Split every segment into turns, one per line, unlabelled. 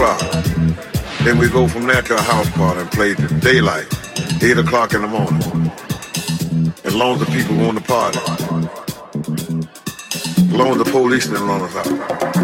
O'clock. Then we go from there to a house party and play till daylight, 8 o'clock in the morning. As long as the people want to party. As long as the police didn't run us out.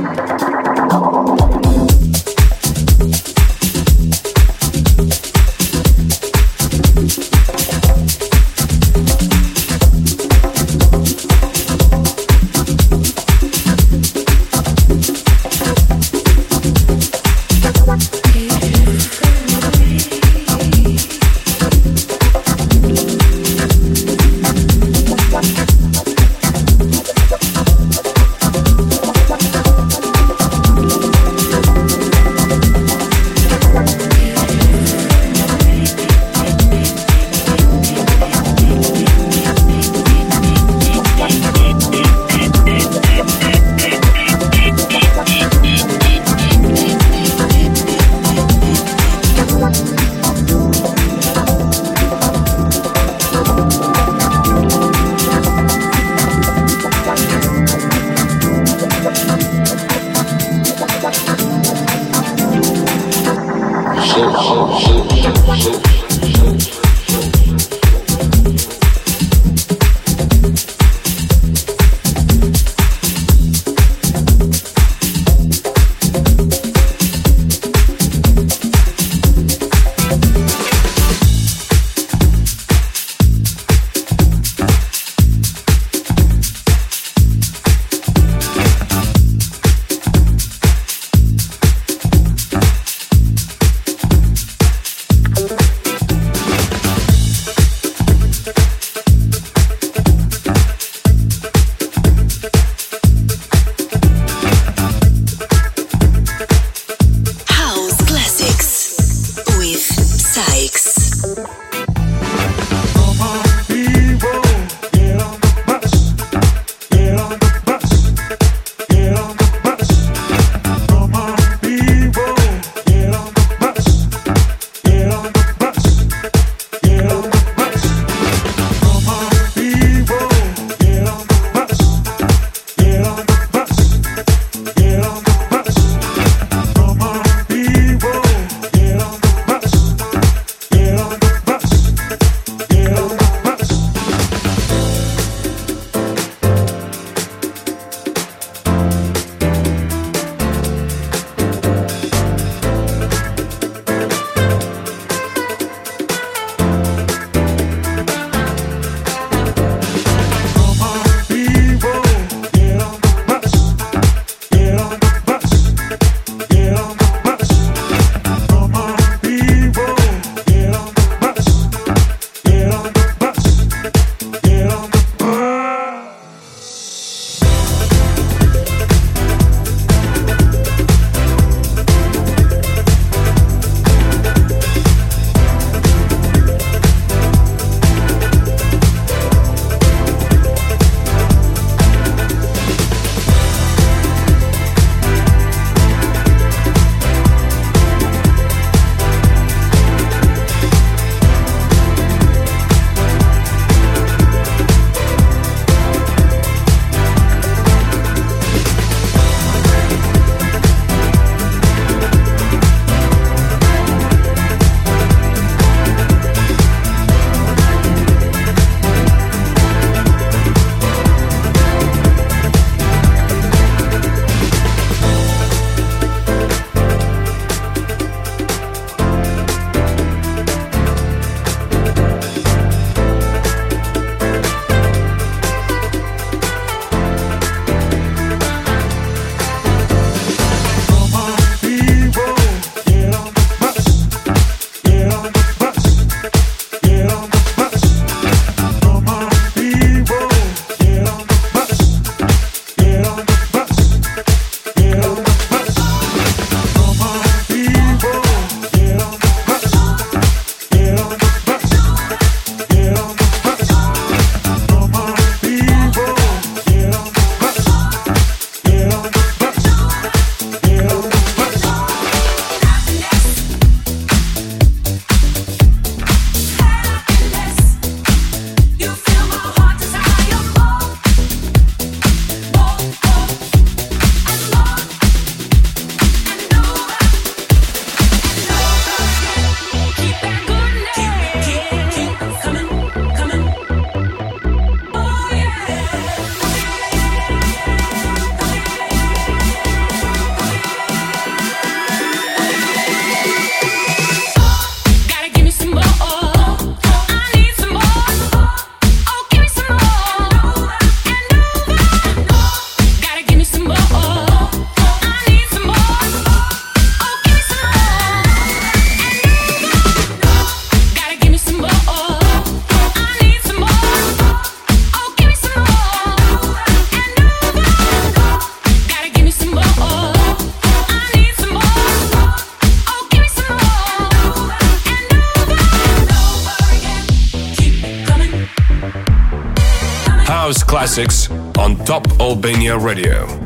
Top Albania Radio.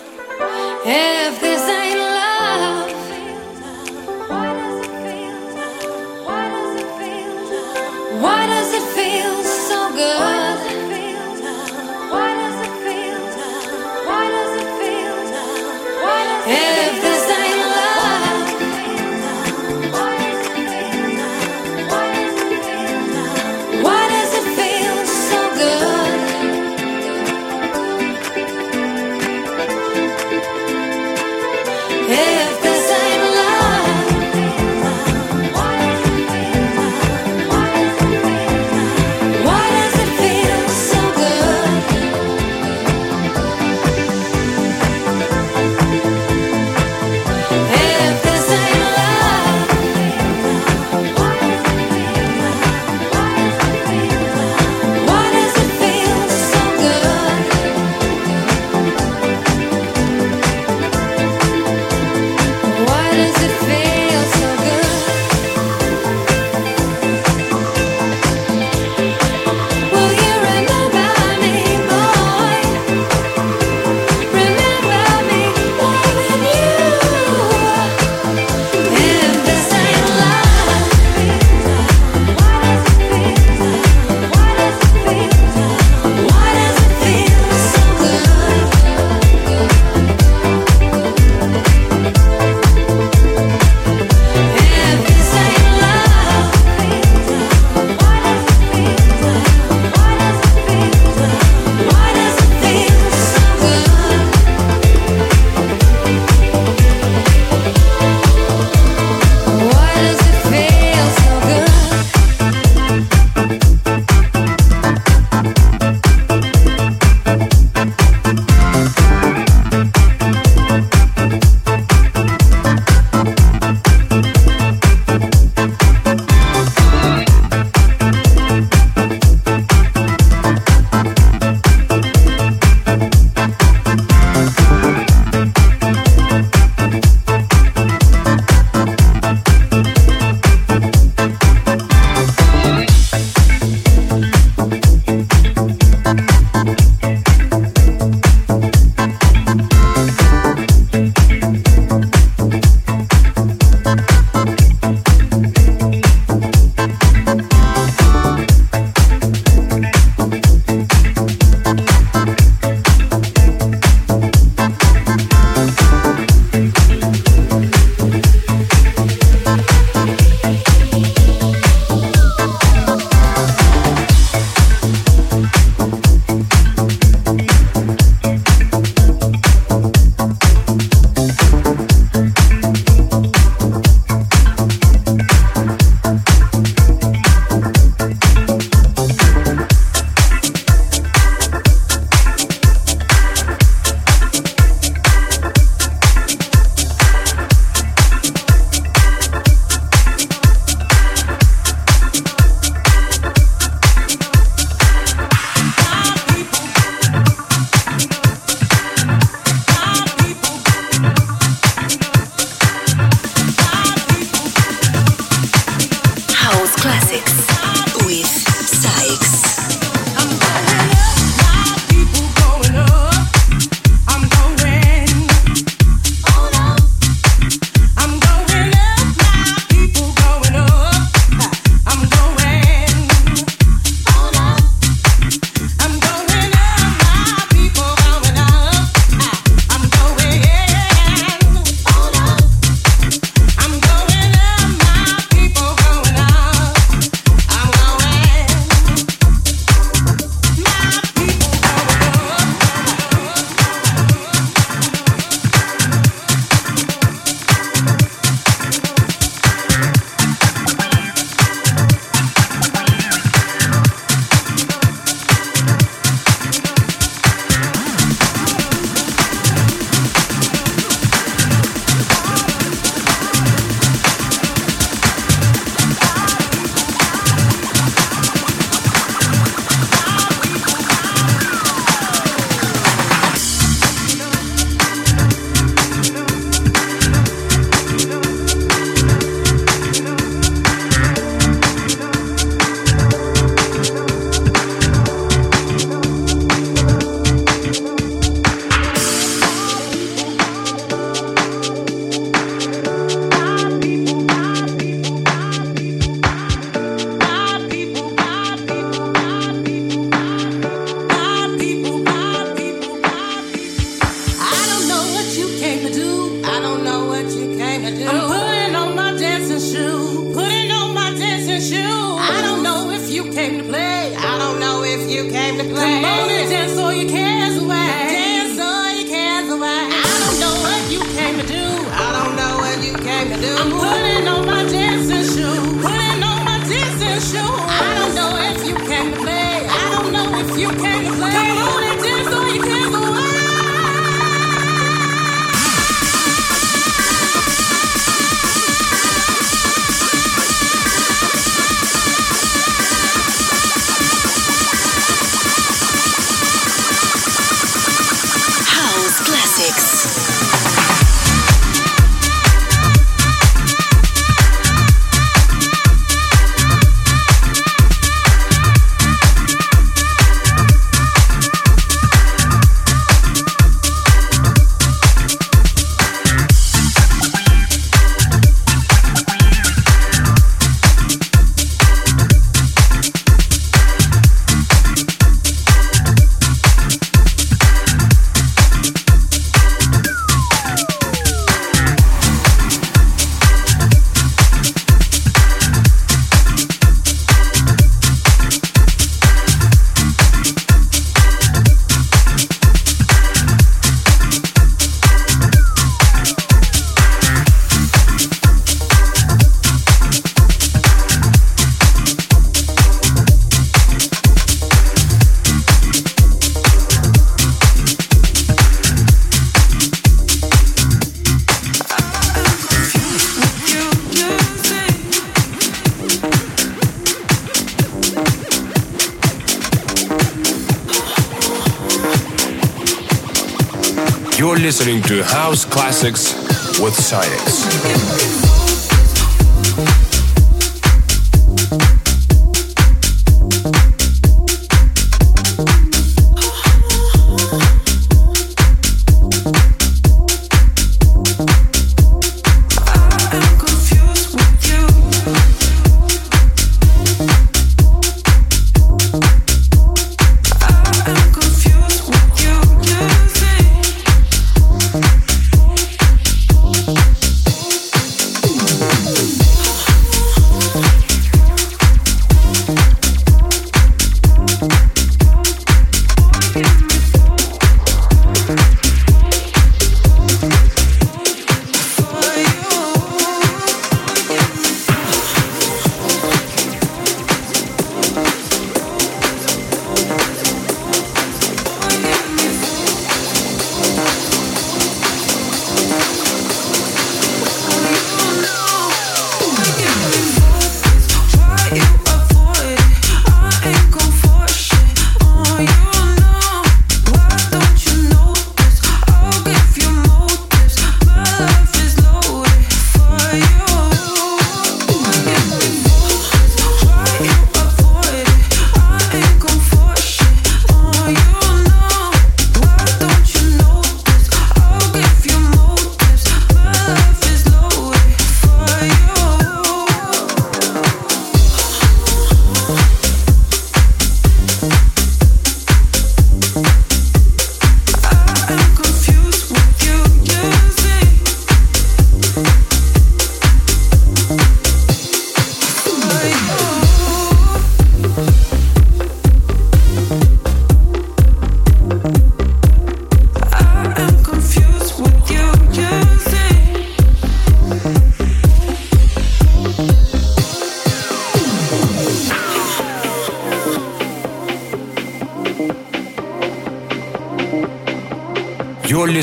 If this
to do. I don't know what you came to do. I'm putting on my jam.
Listening to House Classics with SAIX.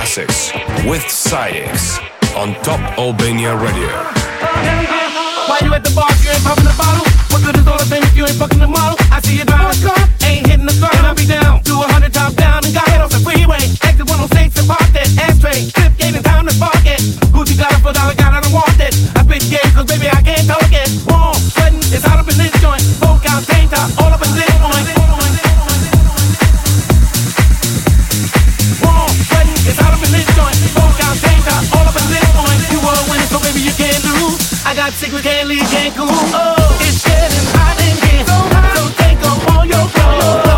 classics with Sidex on Top Albania Radio.
Why you at the bar, you ain't popping bottle? What good is all the if you ain't fucking the model? I see you driving car, ain't hitting the car, and I be down. Do a hundred down and got head off the freeway. Exit 106 and park that ashtray. Game and time to spark it. Gucci got it for dollar, got it, I want it. I cause baby I can't talk it. Sweating, it's up in this joint. Tank top, I got secrets we can't leave Cancun. Oh, it's getting hot in here, so, so take off all your clothes.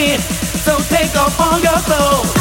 it. So take off all your clothes.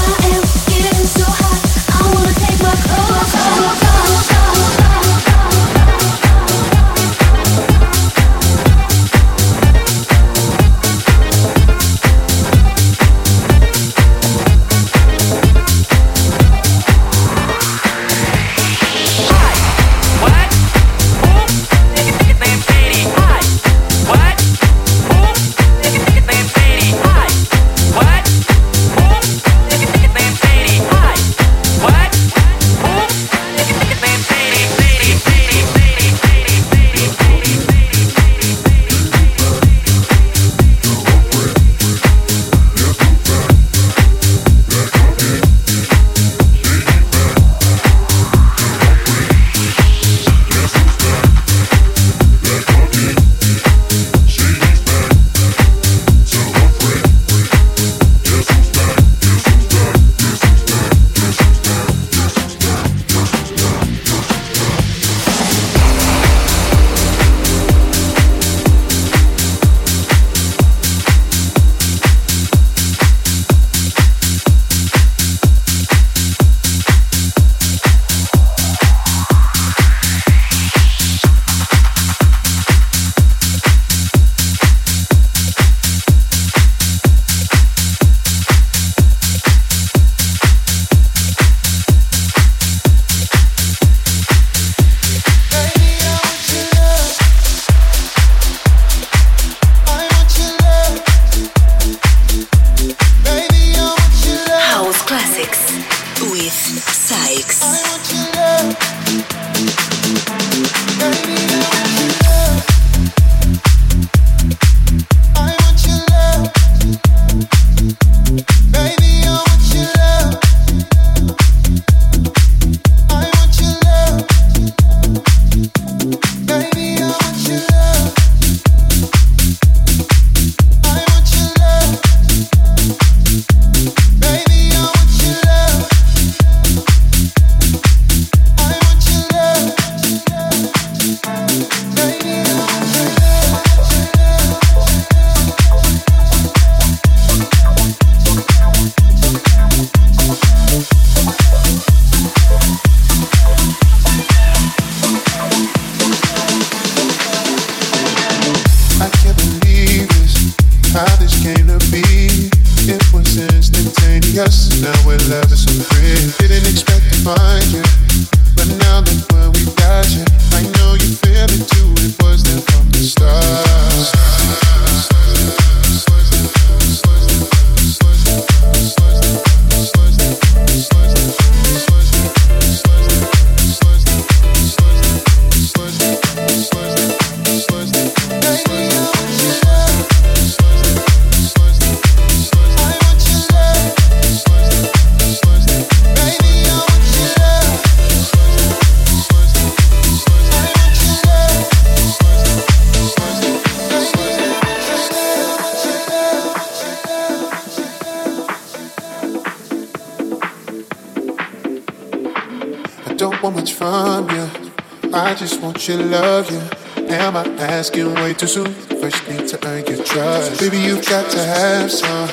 Your love, yeah. Am I asking way too soon? First need to earn your trust. Baby, you've got to have some.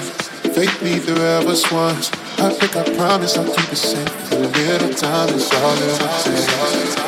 Faith neither of us once. I think I promise I'll keep it safe. A little time is all it will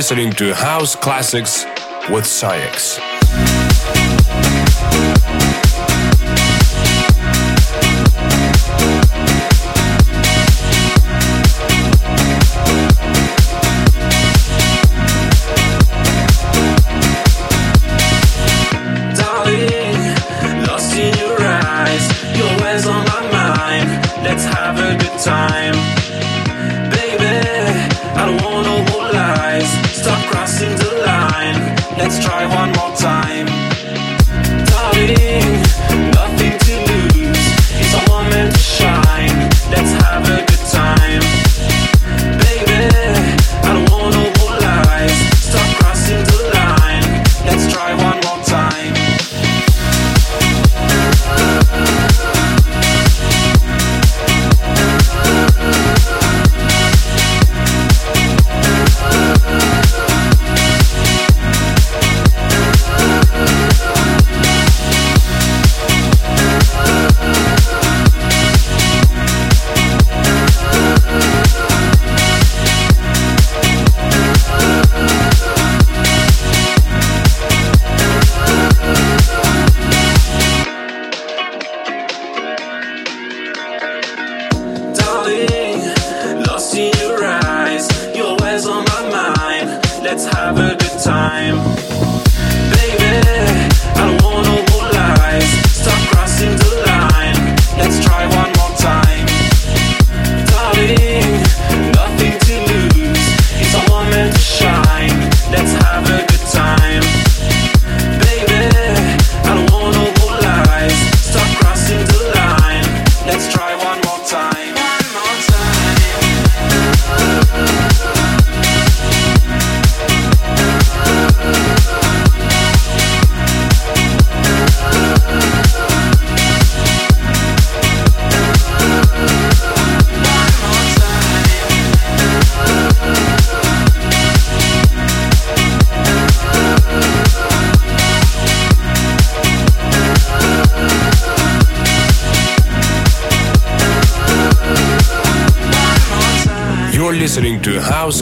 listening to House Classics with SAIX.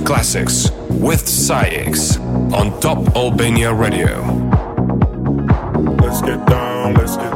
Classics with SAIX on Top Albania Radio.
Let's get down, let's get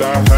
I